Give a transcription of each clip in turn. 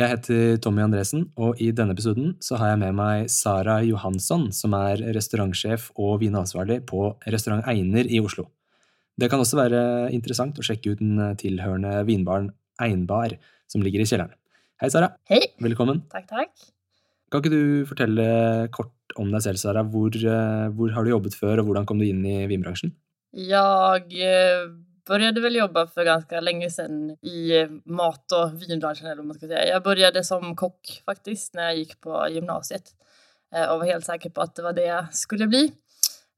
Jeg heter Tommy Andresen, og i denne episoden så har jeg med meg Sara Johansson, som er restaurantsjef og vinansvarlig på Restaurant Einer i Oslo. Det kan også være interessant å sjekke ut den tilhørende vinbaren Einbar, som ligger i kjelleren. Hei, Sara. Hei. Velkommen. Takk, takk. Kan ikke du fortelle kort om deg selv, Sara? Hvor, eh, hvor har du jobbet før, og hvordan kom du inn i vinbransjen? Jag eh, började väl jobba för ganska länge sedan i eh, mat och vinbranschen eller vad man ska säga. Jag började som kock faktiskt när jag gick på gymnasiet eh, och var helt säker på att det var det jag skulle bli.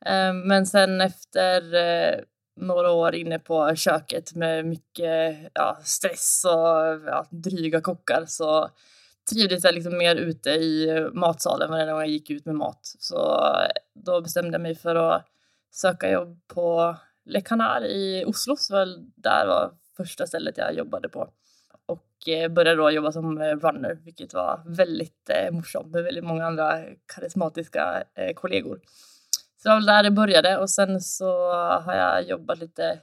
Eh, Men sen efter eh, några år inne på köket med mycket ja, stress och ja, dryga kockar så trivdes jag liksom mer ute i matsalen varje gång jag gick ut med mat. Så då bestämde jag mig för att söka jobb på Le Canard i Oslo. Så där var första stället jag jobbade på. Och eh, började då jobba som eh, runner, vilket var väldigt eh, morsomt med väldigt många andra karismatiska eh, kollegor. Så det var väl där det började och sen så har jag jobbat lite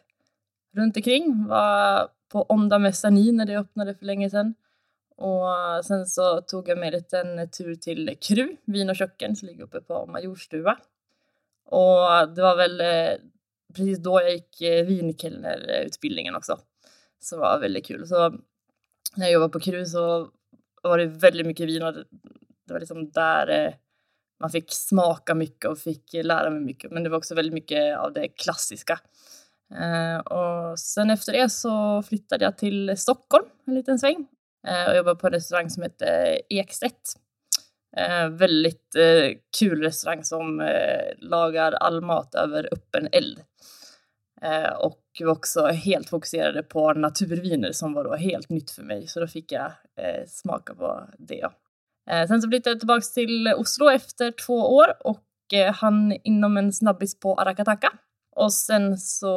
runt omkring. Var på Onda Messani när det öppnade för länge sedan. Och sen så tog jag med en liten tur till Kru, vin och köken, som ligger uppe på Majorstua. Och det var väl eh, precis då jag gick eh, vinkellnerutbildningen också. Så det var väldigt kul. Så när jag jobbade på Kru så var det väldigt mycket vin och det var liksom där eh, man fick smaka mycket och fick lära mig mycket. Men det var också väldigt mycket av det klassiska. Eh, och sen efter det så flyttade jag till Stockholm en liten sväng eh, och jobbade på en restaurang som heter Ekstedt. Eh, väldigt eh, kul restaurang som eh, lagar all mat över öppen eld. Eh, och var också helt fokuserade på naturviner som var då helt nytt för mig. Så då fick jag eh, smaka på det. Eh, sen så flyttade jag tillbaka till Oslo efter två år och eh, han inom en snabbis på Arakataka. Och sen så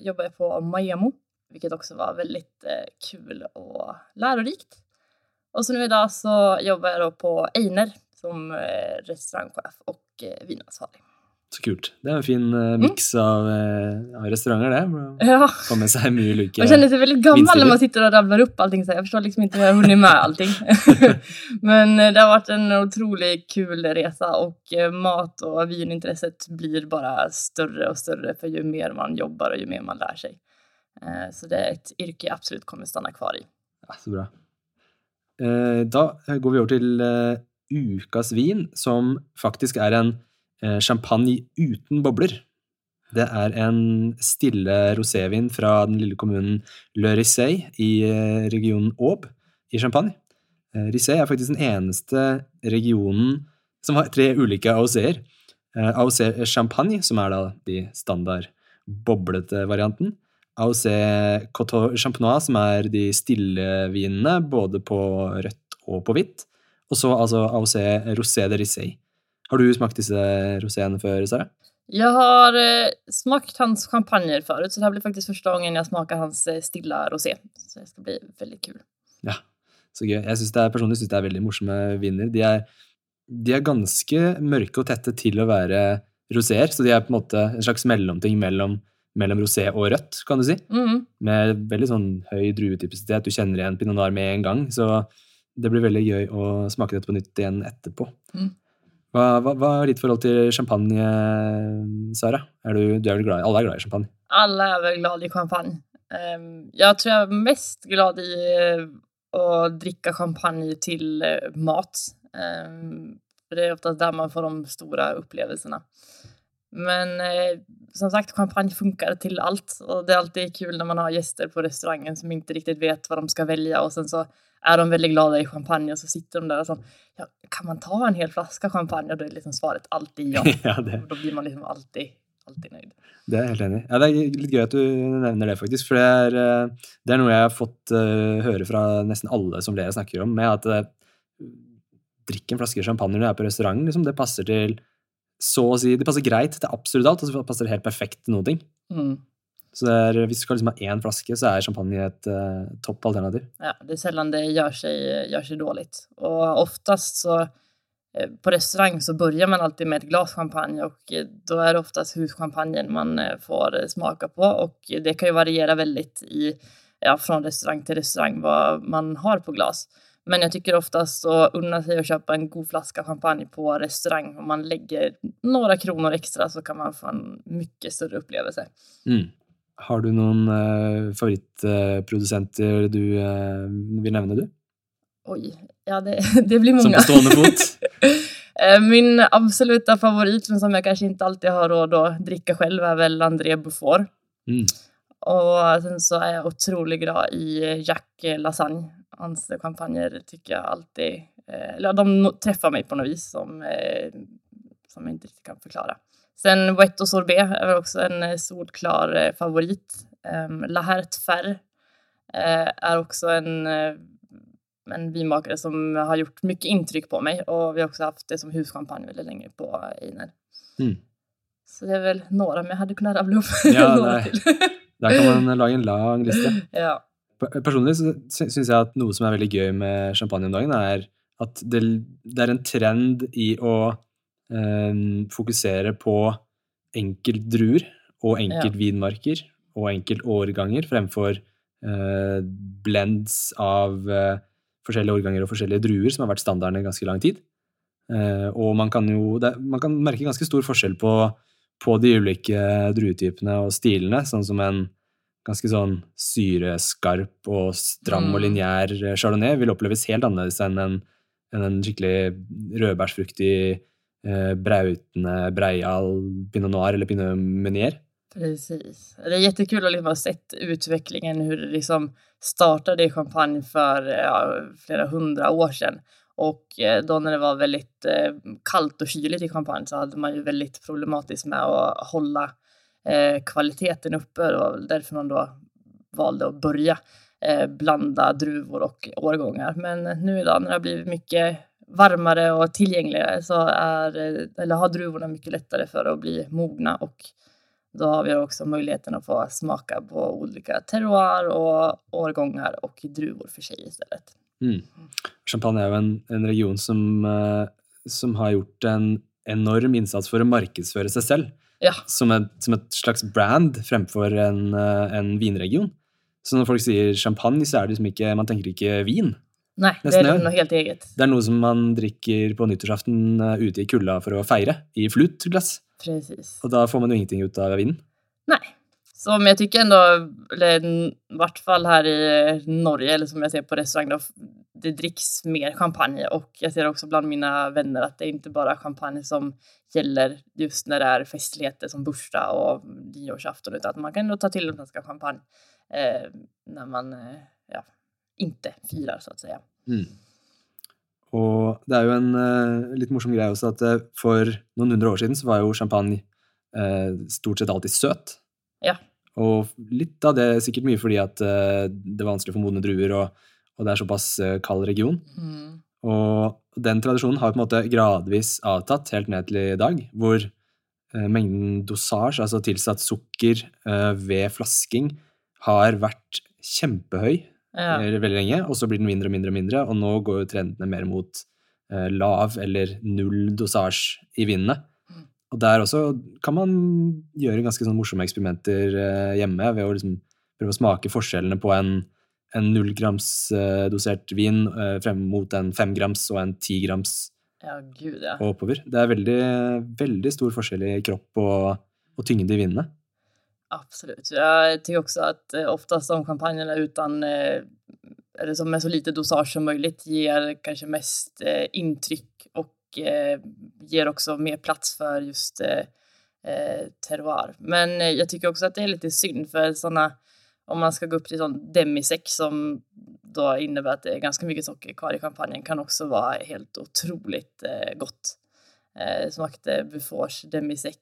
jobbade jag på Mayamo, vilket också var väldigt kul och lärorikt. Och så nu idag så jobbar jag då på Einer som eh, restaurangchef och eh, vinansvarig. Så kult. Det er en fin uh, miks av, eh, av restauranter, det. Ja, Få med seg mye ulike man kjenner seg veldig gammel när vinstilar. man sitter og rabler opp allting. Så jeg forstår liksom ikke hva jeg har hunnit med allting. Men det har vært en utrolig kul och eh, mat og vininteresset blir bare større og større for jo mer man jobber og jo mer man lærer sig. Eh, Så det er et yrke jeg absolutt kommer å stanna kvar i. Ja, så bra. Eh, Da går vi over til eh, ukas vin, som faktisk er en eh, champagne uten bobler. Det er en stille rosévin fra den lille kommunen Le Risset i eh, regionen Aube i Champagne. Risset er faktisk den eneste regionen som har tre ulike AOC-er. Eh, AOC Champagne, som er da de standard boblete varianten. AOC Coteau Champenois, som er de stille vinene, både på rødt og på hvitt. Og så altså AOC Rosé de Rissey. Har du smakt disse roséene før, Sara? Jeg har eh, smakt hans champagner før, så det blir faktisk første gangen jeg smaker hans stille rosé. Så det skal bli veldig kul. Ja, så gøy. Jeg synes det er, personlig synes det er veldig morsomme viner. De er, de er ganske mørke og tette til å være roséer, så de er på en måte en slags mellomting mellom, mellom rosé og rødt, kan du si. Mm. Med veldig sånn høy druetypisitet. Du kjenner igjen pinot noir med en gang, så det blir veldig gøy å smake dette på nytt igjen etterpå. Mm. Hva, hva, hva er ditt forhold til champagne, Sara? Er du, du er vel glad i, alle er glad i champagne? Alle er vel glad i champagne. Um, jeg tror jeg er mest glad i å drikke champagne till eh, mat. Um, för det er ofte der man får de store upplevelserna. Men eh, som sagt, champagne funkar till allt. Och det är alltid kul när man har gäster på restaurangen som inte riktigt vet vad de ska välja. Och sen så är de väldigt glada i champagne och så sitter de där och så, ja, kan man ta en hel flaska champagne? Och då är liksom svaret alltid ja. ja, det, Och då blir man liksom alltid, alltid nøyd. det er jeg helt enig i. Ja, det er litt gøy at du nevner det, faktisk. For det er, eh, det er noe jeg har fått uh, høre fra nesten alle som dere snakker om, med at uh, drikk en flaske champagne når jeg er på restaurant. Liksom. Det passer til så å si, det passer greit til absolutt alt, og så passer det helt perfekt til noen ting. Mm. Så er, hvis du skal liksom ha én flaske, så er champagne et uh, topp alternativ. Ja, det er sjelden det gjør seg, gjør seg dårlig. Og oftest så eh, på restaurang så börjar man alltid med ett glas champagne och eh, då är det oftast huschampagnen man får smake smaka på och det kan ju variera väldigt i, ja, från restaurang till restaurang vad man har på glas. Men jag tycker oftast å unna sig att köpa en god flaska champagne på restaurang. Om man lägger några kronor extra så kan man få en mycket större upplevelse. Mm. Har du noen uh, favorittprodusenter du uh, vil nevne, du? Oi. ja det, det blir Som på stående fot? Eh, Min absoluta favorit, men som jeg kanskje ikke alltid har råd å drikke selv, er vel André Buffort. Mm. Och sen så er jeg utrolig glad i Jack Lasagne. Hans kampanjer tycker jag alltid, eh, eller de treffer meg på noe vis som, eh, som jeg ikke riktigt kan forklare. Sen Wet och Sorbet är också en eh, solklar favorit. La Hert Fer eh, är också en, en vinmakare som har gjort mye inntrykk på meg, og vi har også hatt det som huschampagne veldig lenge på Einer. Mm. Så det er vel några, men jag hadde kunnet rabbla opp Ja, några nej. Der kan man lage en lang liste. ja. Personlig så syns jeg at noe som er veldig gøy med champagne om dagen, er at det, det er en trend i å eh, fokusere på enkeltdruer og enkeltvinmarker og enkeltårganger fremfor eh, blends av eh, forskjellige årganger og forskjellige druer, som har vært standarden i ganske lang tid. Eh, og man kan jo det, man kan merke ganske stor forskjell på, på de ulike druetypene og stilene, sånn som en ganske sånn syreskarp og stram og Mm. lineær chardonnay vil oppleves helt annerledes enn en, enn en skikkelig rødbærsfruktig, eh, brautende breial pinot noir eller pinot meunier. Precis. Det är jättekul att liksom ha sett utvecklingen, hur det liksom startade i champagne för ja, flera hundra år sedan. Och eh, då när det var väldigt eh, kallt och kyligt i champagne så hade man ju väldigt problematiskt med att hålla eh, kvaliteten uppe. Det var därför man då valde att börja blanda druvor och årgångar. Men nu idag när det har blivit mycket varmare och tillgängligare så är, eller har druvorna mycket lättare för att bli mogna och då har vi också möjligheten att få smaka på olika terroir och årgångar och druvor för sig istället. Mm. Champagne er jo en, en region som, eh, som har gjort en enorm innsats for å markedsføre seg selv Ja, som et, som et slags brand fremfor en, eh, en vinregion. Så når folk sier champagne, så er det liksom ikke Man tenker ikke vin. Nei, det er noe helt eget. Det er noe som man drikker på nyttårsaften eh, ute i kulda for å feire, i flutglass. Precis. Og da får man jo ingenting ut av vinen. Nej. Så jeg jag tycker ändå, eller i vart fall här i Norge, eller som jag ser på restaurang, då, det dricks mer champagne och jag ser också bland mina vänner att det är inte bara champagne som gäller just när det är festligheter som bursdag och nyårsafton, utan att man kan ändå ta till en flaska champagne eh, när man eh, ja, inte firar så att säga. Mm. Og det er jo en eh, litt morsom greie også at eh, for noen hundre år siden så var jo champagne eh, stort sett alltid søt. Ja. Og litt av det er sikkert mye fordi at eh, det er vanskelig for modne druer, og, og det er såpass eh, kald region. Mm. Og den tradisjonen har på en måte gradvis avtatt helt ned til i dag, hvor eh, mengden dosasje, altså tilsatt sukker eh, ved flasking, har vært kjempehøy Ja. veldig lenge, og så blir den mindre og mindre og mindre, og nå går jo trendene mer mot eh, lav eller null dosasje i vinene. Og der også kan man gjøre ganske sånn morsomme eksperimenter eh, hjemme ved å liksom prøve å smake forskjellene på en, en nullgramsdosert vin eh, frem mot en femgrams og en tigrams ja, gud ja. og oppover. Det er veldig, veldig stor forskjell i kropp og, og tyngde i vinene. Absolutt. Jag tycker också att eh, oftast de champagnerna utan, eh, eller som med så lite dosage som möjligt ger kanske mest eh, intryck och eh, ger också mer plats för just eh, eh, terroir. Men eh, jag tycker också att det är lite synd för sådana, om man ska gå upp till sån demisex som då innebär att det är ganska mycket socker kvar i champagnen kan också vara helt otroligt eh, gott. Eh, smakade Bufors demisec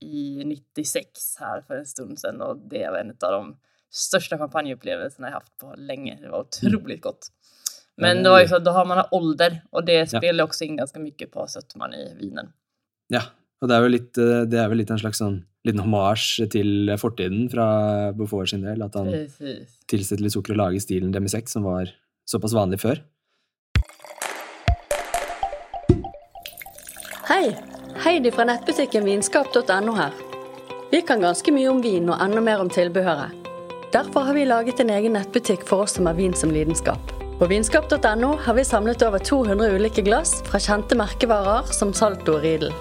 i 96 här för en stund sedan och det var en av de största champagneupplevelserna jag haft på länge. Det var otroligt gott. Men då, så, då har man ålder och det Ja. også också in ganska mycket på sötman i vinen. Ja, og det er vel litt, det er vel litt en slags sånn liten hommage til fortiden fra Beaufort sin del, at han Precis. tilsetter litt sukker og lager stilen demi-sec, som var såpass vanlig før. Hei! Heidi fra nettbutikken vinskap.no her. Vi kan ganske mye om vin og enda mer om tilbehøret. Derfor har vi laget en egen nettbutikk for oss som har vin som lidenskap. På vinskap.no har vi samlet over 200 ulike glass fra kjente merkevarer som Salto og Riedel.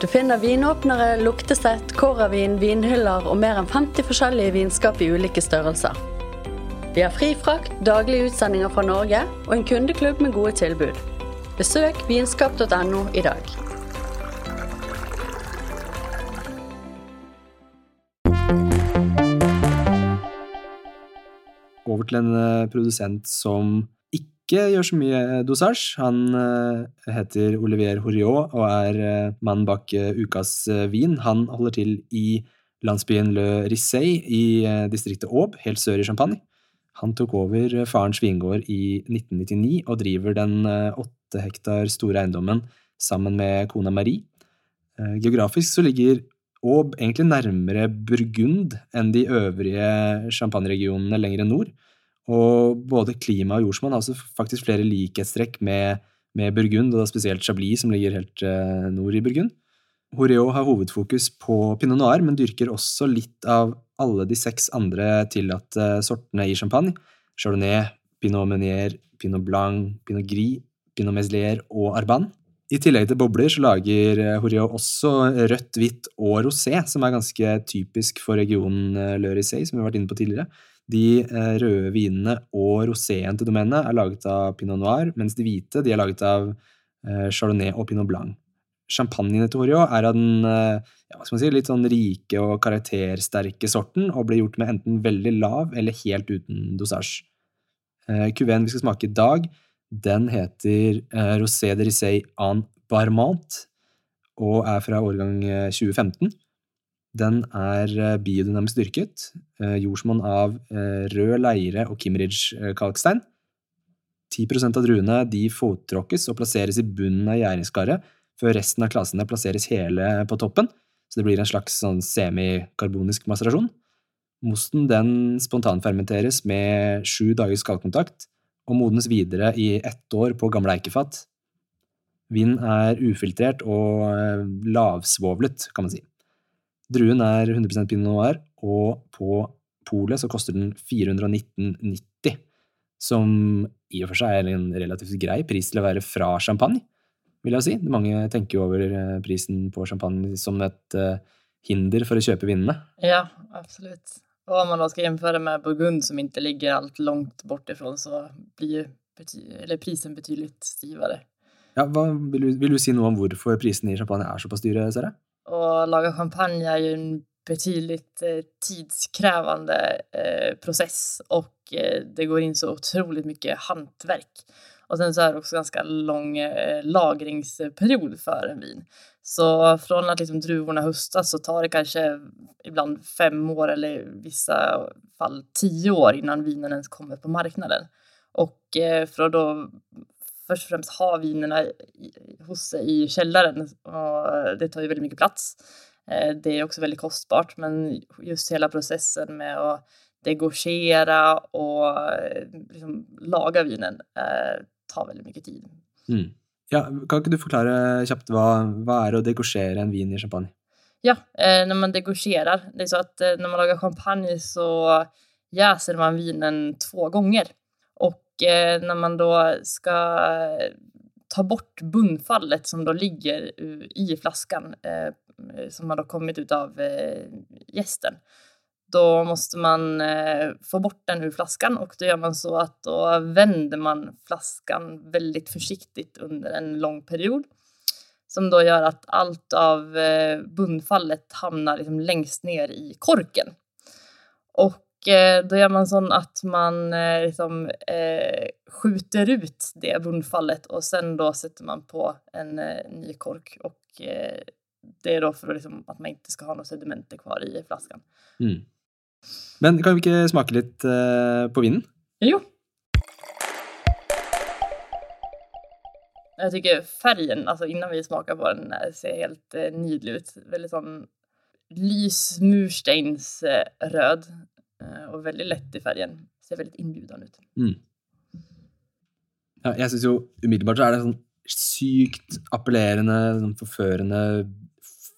Du finner vinåpnere, luktesett, kåravin, vinhyller og mer enn 50 forskjellige vinskap i ulike størrelser. Vi har fri frakt, daglige utsendinger fra Norge og en kundeklubb med gode tilbud. Besøk vinskap.no i dag. Til en eh, produsent som ikke gjør så mye dosasj. Han eh, heter Olivier Horiot og er eh, mannen bak eh, ukas eh, vin. Han holder til i landsbyen Le Rissey i eh, distriktet Aube, helt sør i Champagne. Han tok over eh, farens vingård i 1999 og driver den eh, åtte hektar store eiendommen sammen med kona Marie. Eh, Geografisk så ligger Aube egentlig nærmere Burgund enn de øvrige champagneregionene lenger nord. Og både klima og jordsmonn har altså faktisk flere likhetstrekk med, med Burgund, og da spesielt Chablis, som ligger helt eh, nord i Burgund. Horeo har hovedfokus på pinot noir, men dyrker også litt av alle de seks andre tillatte sortene i champagne. Chardonnay, pinot meunier, pinot blanc, pinot gris, pinot meslier og arban. I tillegg til bobler så lager Horeo også rødt, hvitt og rosé, som er ganske typisk for regionen eh, Le Rissey, som vi har vært inne på tidligere. De eh, røde vinene og roséen til domenet er laget av pinot noir, mens de hvite de er laget av eh, chardonnay og pinot blanc. Champagnen til Horiot er av den eh, ja, si, litt sånn rike og karaktersterke sorten, og blir gjort med enten veldig lav eller helt uten dosasje. Cuveen vi skal smake i dag, den heter Rosé de Rissey en Barmant og er fra årgang eh, 2015. Den er eh, biodynamisk dyrket, eh, jordsmonn av eh, rød leire og Kimmeridge-kalkstein. 10% av druene de fottråkkes og plasseres i bunnen av gjæringskaret, før resten av klasene plasseres hele på toppen, så det blir en slags sånn semikarbonisk maserasjon. Mosten den spontanfermenteres med sju dagers skallkontakt og modnes videre i ett år på gamle eikefat. Vinen er ufiltrert og lavsvovlet, kan man si. Druen er 100 pinot noir, og på polet så koster den 419,90, som i og for seg er en relativt grei pris til å være fra champagne, vil jeg si. Mange tenker jo over eh, prisen på champagne som et eh, hinder for å kjøpe vinene. Ja, absolutt. Og om man da skal gjennomføre med Burgund som ikke ligger alt langt bort ifrån så blir bety eller prisen betydelig stivere. Ja, hva, vil, du, vil du si noe om hvorfor prisene i champagne er såpass dyre, Sara? Och laga champagne är ju en betydligt tidskrevende tidskrävande eh, process och eh, det går in så otroligt mycket hantverk. Och sen så är det också ganska lång eh, lagringsperiod för en vin. Så från att liksom druvorna höstas så tar det kanske ibland fem år eller i vissa fall tio år innan vinen ens kommer på marknaden. Och fra då först och främst ha vinerna i, hos sig i källaren och det tar ju väldigt mycket plats. Eh, Det är också väldigt kostbart men just hela processen med att degorgera och eh, liksom laga vinen eh, tar väldigt mycket tid. Mm. Ja, kan ikke du forklare kjapt hva, hva er å degosjere en vin i champagne? Ja, eh, när man degosjerer det er så at eh, när man lager champagne så jäser man vinen två gånger. Eh, när man då ska eh, ta bort bunnfallet som då ligger i flaskan eh, som har då kommit ut av gjesten gästen, då måste man eh, få bort den ur flaskan och då gör man så att då vänder man flaskan väldigt försiktigt under en lång period som då gör att allt av bunnfallet hamnar liksom längst ner i korken. Eh, då gör man så att man eh, liksom, eh, skjuter ut det bundfallet och sen då sätter man på en eh, ny kork och eh, det är då för att, liksom, att man inte ska ha noe sedimenter kvar i flaskan. Mm. Men kan vi ikke smake litt eh, på vinen? Jo, Jag tycker färgen, alltså innan vi smakar på den, eh, ser helt eh, nydlig ut. Väldigt sån lys mursteinsrød. eh, og veldig lett i färgen. Ser veldig inbjudande ut. Mm. Ja, jeg syns jo umiddelbart så er det sånn sykt appellerende, sånn forførende,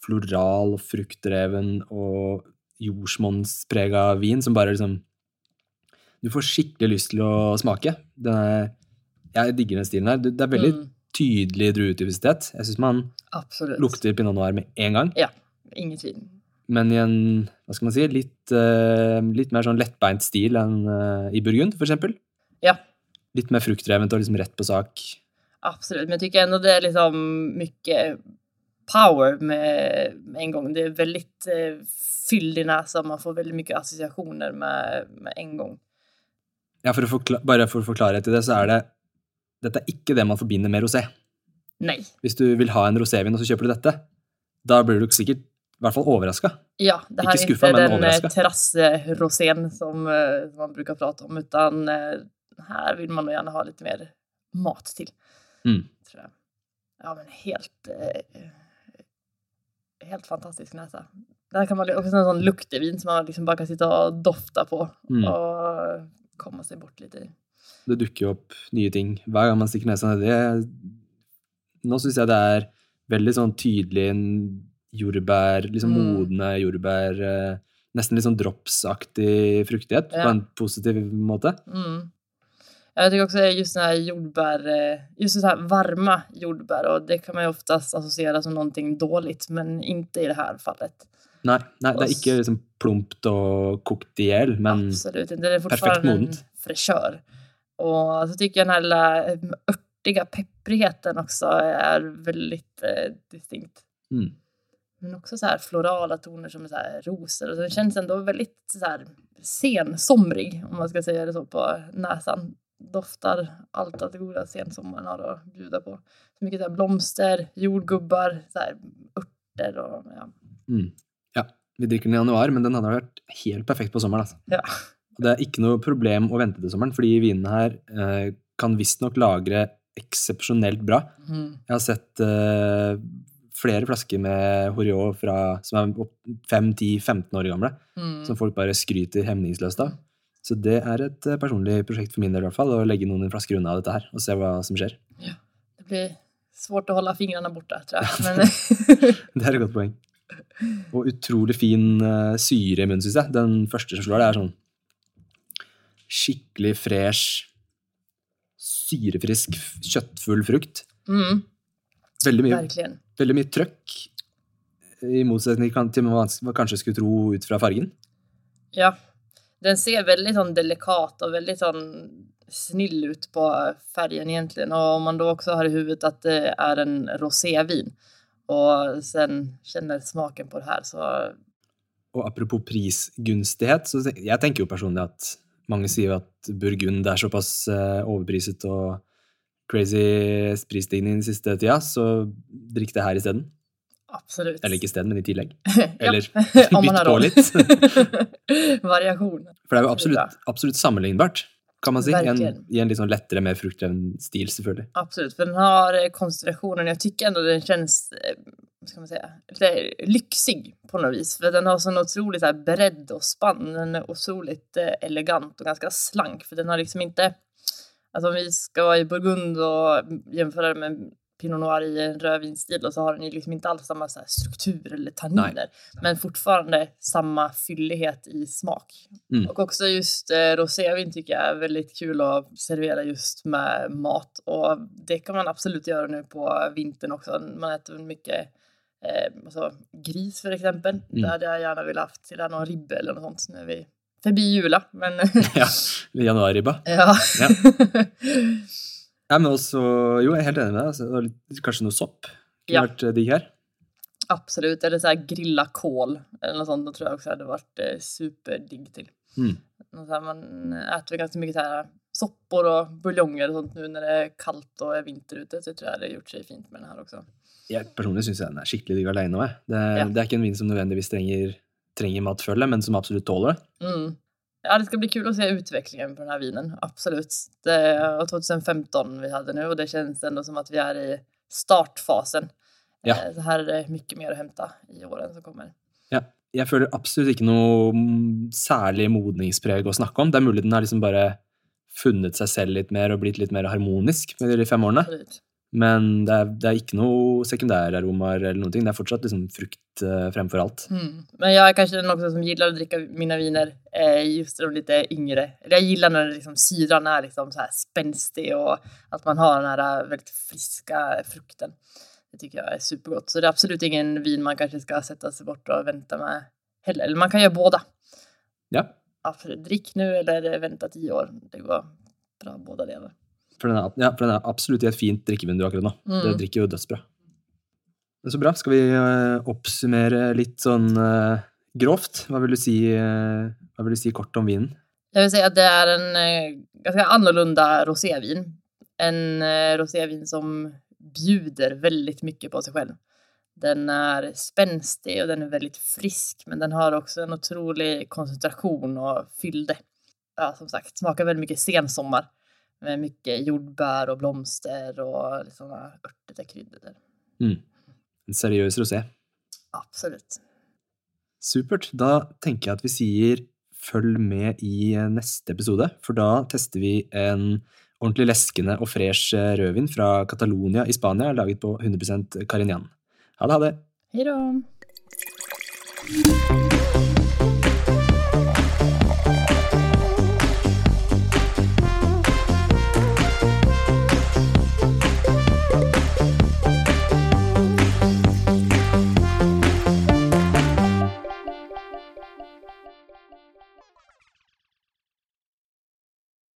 floral og fruktdreven og jordsmonnsprega vin som bare liksom Du får skikkelig lyst til å smake. Den er, jeg digger den stilen her. Det det er veldig Mm, tydelig druetypisitet. Jeg syns man Absolutt. lukter pinot noir med en gang. Ja, ingen tvil. Men i en hva skal man si, litt, eh, litt mer sånn lettbeint stil enn eh, i Burgund, eksempel. Ja, Litt mer fruktdrevent og liksom rett på sak. Absolutt. Men jeg syns ennå det er liksom mye power med, med en gang. Det er veldig fyldig fylld i näsan. Man får veldig mye assosiasjoner med, med en gang. Ja, for å forkla- bare for å forklare til det, så er det Dette er ikke det man forbinder med rosé. Nei. Hvis du vil ha en rosévin, og så kjøper du dette, da blir du sikkert i hvert fall overraska. Ja, det her Ikke skuffa, men den eh, terrassrosén som, eh, som man brukar prate om, utan her vil vill man gjerne gärna ha litt mer mat til. Mm. Tror jeg. Ja, men helt, eh, helt fantastisk näsa. Där kan man också en sånn luktevin som man liksom bare kan sitte og dofte på Mm. og komme seg bort litt i. Det dukker opp nye ting hver gang man stikker nesa nedi. Nå syns jeg det er veldig sånn tydelig en jordbær, liksom Mm. modne jordbær eh, Nesten litt sånn dropsaktig fruktighet Ja. på en positiv måte. Mm. Jag tycker också just här jordbär, eh, just så här varma jordbär och det kan man ju oftast associera som någonting dåligt men inte i det här fallet. Nei, nei det er ikke liksom plumpt og kokt i hjel, men Absolut inte. Det är perfekt fortfarande en fräschör. Och så tycker jag den här lilla eh, örtiga pepprigheten också är väldigt eh, distinkt. mm. Men också så här florala toner som så här rosor. Och den känns ändå väldigt så här sensomrig, om man ska säga det så, på näsan. Doftar allt att det goda sensommaren har att bjuda på. Så mycket så här blomster, jordgubbar, så här örter och ja. Mm. Ja, vi drikker den i januar, men den hadde vært helt perfekt på sommeren. Altså. ja. Det er ikke noe problem å vente til sommeren, fordi vinene her eh, kan visstnok lagre eksepsjonelt bra. Mm. Jeg har sett eh, flere flasker med Horiot fra, som er 5-10-15 år gamle, Mm. som folk bare skryter hemningsløst av. Så det er et eh, personlig prosjekt for min del, i hvert fall, å legge noen flasker unna dette her, og se hva som skjer. Det blir svårt å holde fingrene borte, tror jeg. Men Det er et godt poeng. Og utrolig fin uh, syre i munnen, syns jeg. Den første som slår, det er sånn skikkelig fresh, syrefrisk, kjøttfull frukt. mm, Veldig mye, verkligen. Veldig mye trøkk, i motsetning til hva man kanskje skulle tro ut fra fargen. Ja. Den ser veldig sånn delikat og veldig sånn snill ut på fargen, egentlig. Og om man da også har i huvudet at det er en rosévin og så kjenner smaken på det her, så Og apropos prisgunstighet, så jeg tenker jo personlig at mange sier at Burgund er såpass eh, overpriset og crazy prisstigning den siste tida, så drikk det her isteden. Absolutt. Eller ikke isteden, men i tillegg. Eller om man bytt på litt. Variasjon. For det er jo Absolutt absolutt, sammenlignbart, kan man si. I en, I en litt sånn lettere, mer fruktdreven stil, selvfølgelig. Absolutt. For den har konsentrasjonen Jeg syns tycker den kjennes eh, vad ska man säga, lyksig lyxig på något vis. För den har sånn utrolig så bredd og spann. Den er otroligt eh, elegant og ganske slank. For den har liksom ikke... alltså om vi skal være i Burgund og jämföra det med Pinot Noir i en rödvinsstil och så har den ju liksom inte alls samma så här struktur eller tanniner. Men fortfarande samma fyllighet i smak. Mm. Och också just eh, rosévin tycker jag är väldigt kul att servera just med mat. Och det kan man absolut göra nu på vintern också. Man äter mycket eh, alltså, gris för exempel. Mm. Det hade jag gärna velat haft till någon ribbe eller något sånt. när är vi förbi jula. Men Ja, Januarribba. ja. Ja. Ja, men også, jo, jeg er helt enig med deg. Altså, kanskje noe sopp kunne Ja. vært eh, digg her. Absolutt. Eller så här grilla kål eller noe sånt. Det tror jeg også hadde vært eh, superdigg til. Mm. Så man spiser ganske mye mycket sopper og buljonger og sånt nå når det er kaldt og er vinter ute. Så tror jeg det har gjort seg fint med den her også. Jeg personlig syns den er skikkelig digg alene òg. Det, Ja. det er ikke en vin som nødvendigvis trenger, trenger matfølge, men som absolutt tåler det. Mm. Ja, det ska bli kul att se utvecklingen på den här vinen, absolut. Det var 2015 vi hade nu och det känns ändå som att vi är i startfasen. Ja. Eh, Så her er det mye mer å hente i årene som kommer. Ja. Jeg føler absolutt ikke noe mm, særlig modningspreg å snakke om. Det er mulig den har liksom bare funnet seg selv litt mer og blitt litt mer harmonisk med de fem årene. Absolut. Men det er, det er ikke noe sekundæraromaer eller ting. Det er fortsatt liksom frukt eh, fremfor alt. Mm. Men jag är kanske den också som gillar att dricka mina viner eh, just de lite yngre. Eller jag gillar när liksom syran är liksom så här spänstig och att man har den här väldigt friska frukten. Det tycker jag är supergott. Så det är absolut ingen vin man kanske ska sätta sig bort och vänta med heller. Eller man kan göra båda. Ja, Absolut. Drick nu eller vänta tio år. Det går bra båda delar. For den er, ja, for den er absolutt i et fint drikkevindu akkurat nå. Mm. Det drikker jo dødsbra. Er så bra. Skal vi eh, oppsummere litt sånn uh, grovt? Hva vil, du si, uh, hva vil du si kort om vinen? Jeg vil si at det er en ganske annorlunda rosévin. En rosévin som bjuder veldig mye på seg selv. Den er spenstig, og den er veldig frisk, men den har også en utrolig konsentrasjon og fylde. Ja, som sagt, smaker veldig mye sensommar med mycket jordbär och blomster och sådana örtiga kryddor. Mm. En seriøs rosé. Absolutt. Supert. Da tenker jeg at vi sier følg med i neste episode, for da tester vi en ordentlig leskende og fresh rødvin fra Catalonia i Spania, laget på 100 Carignan. Ha det, ha det! Hei då!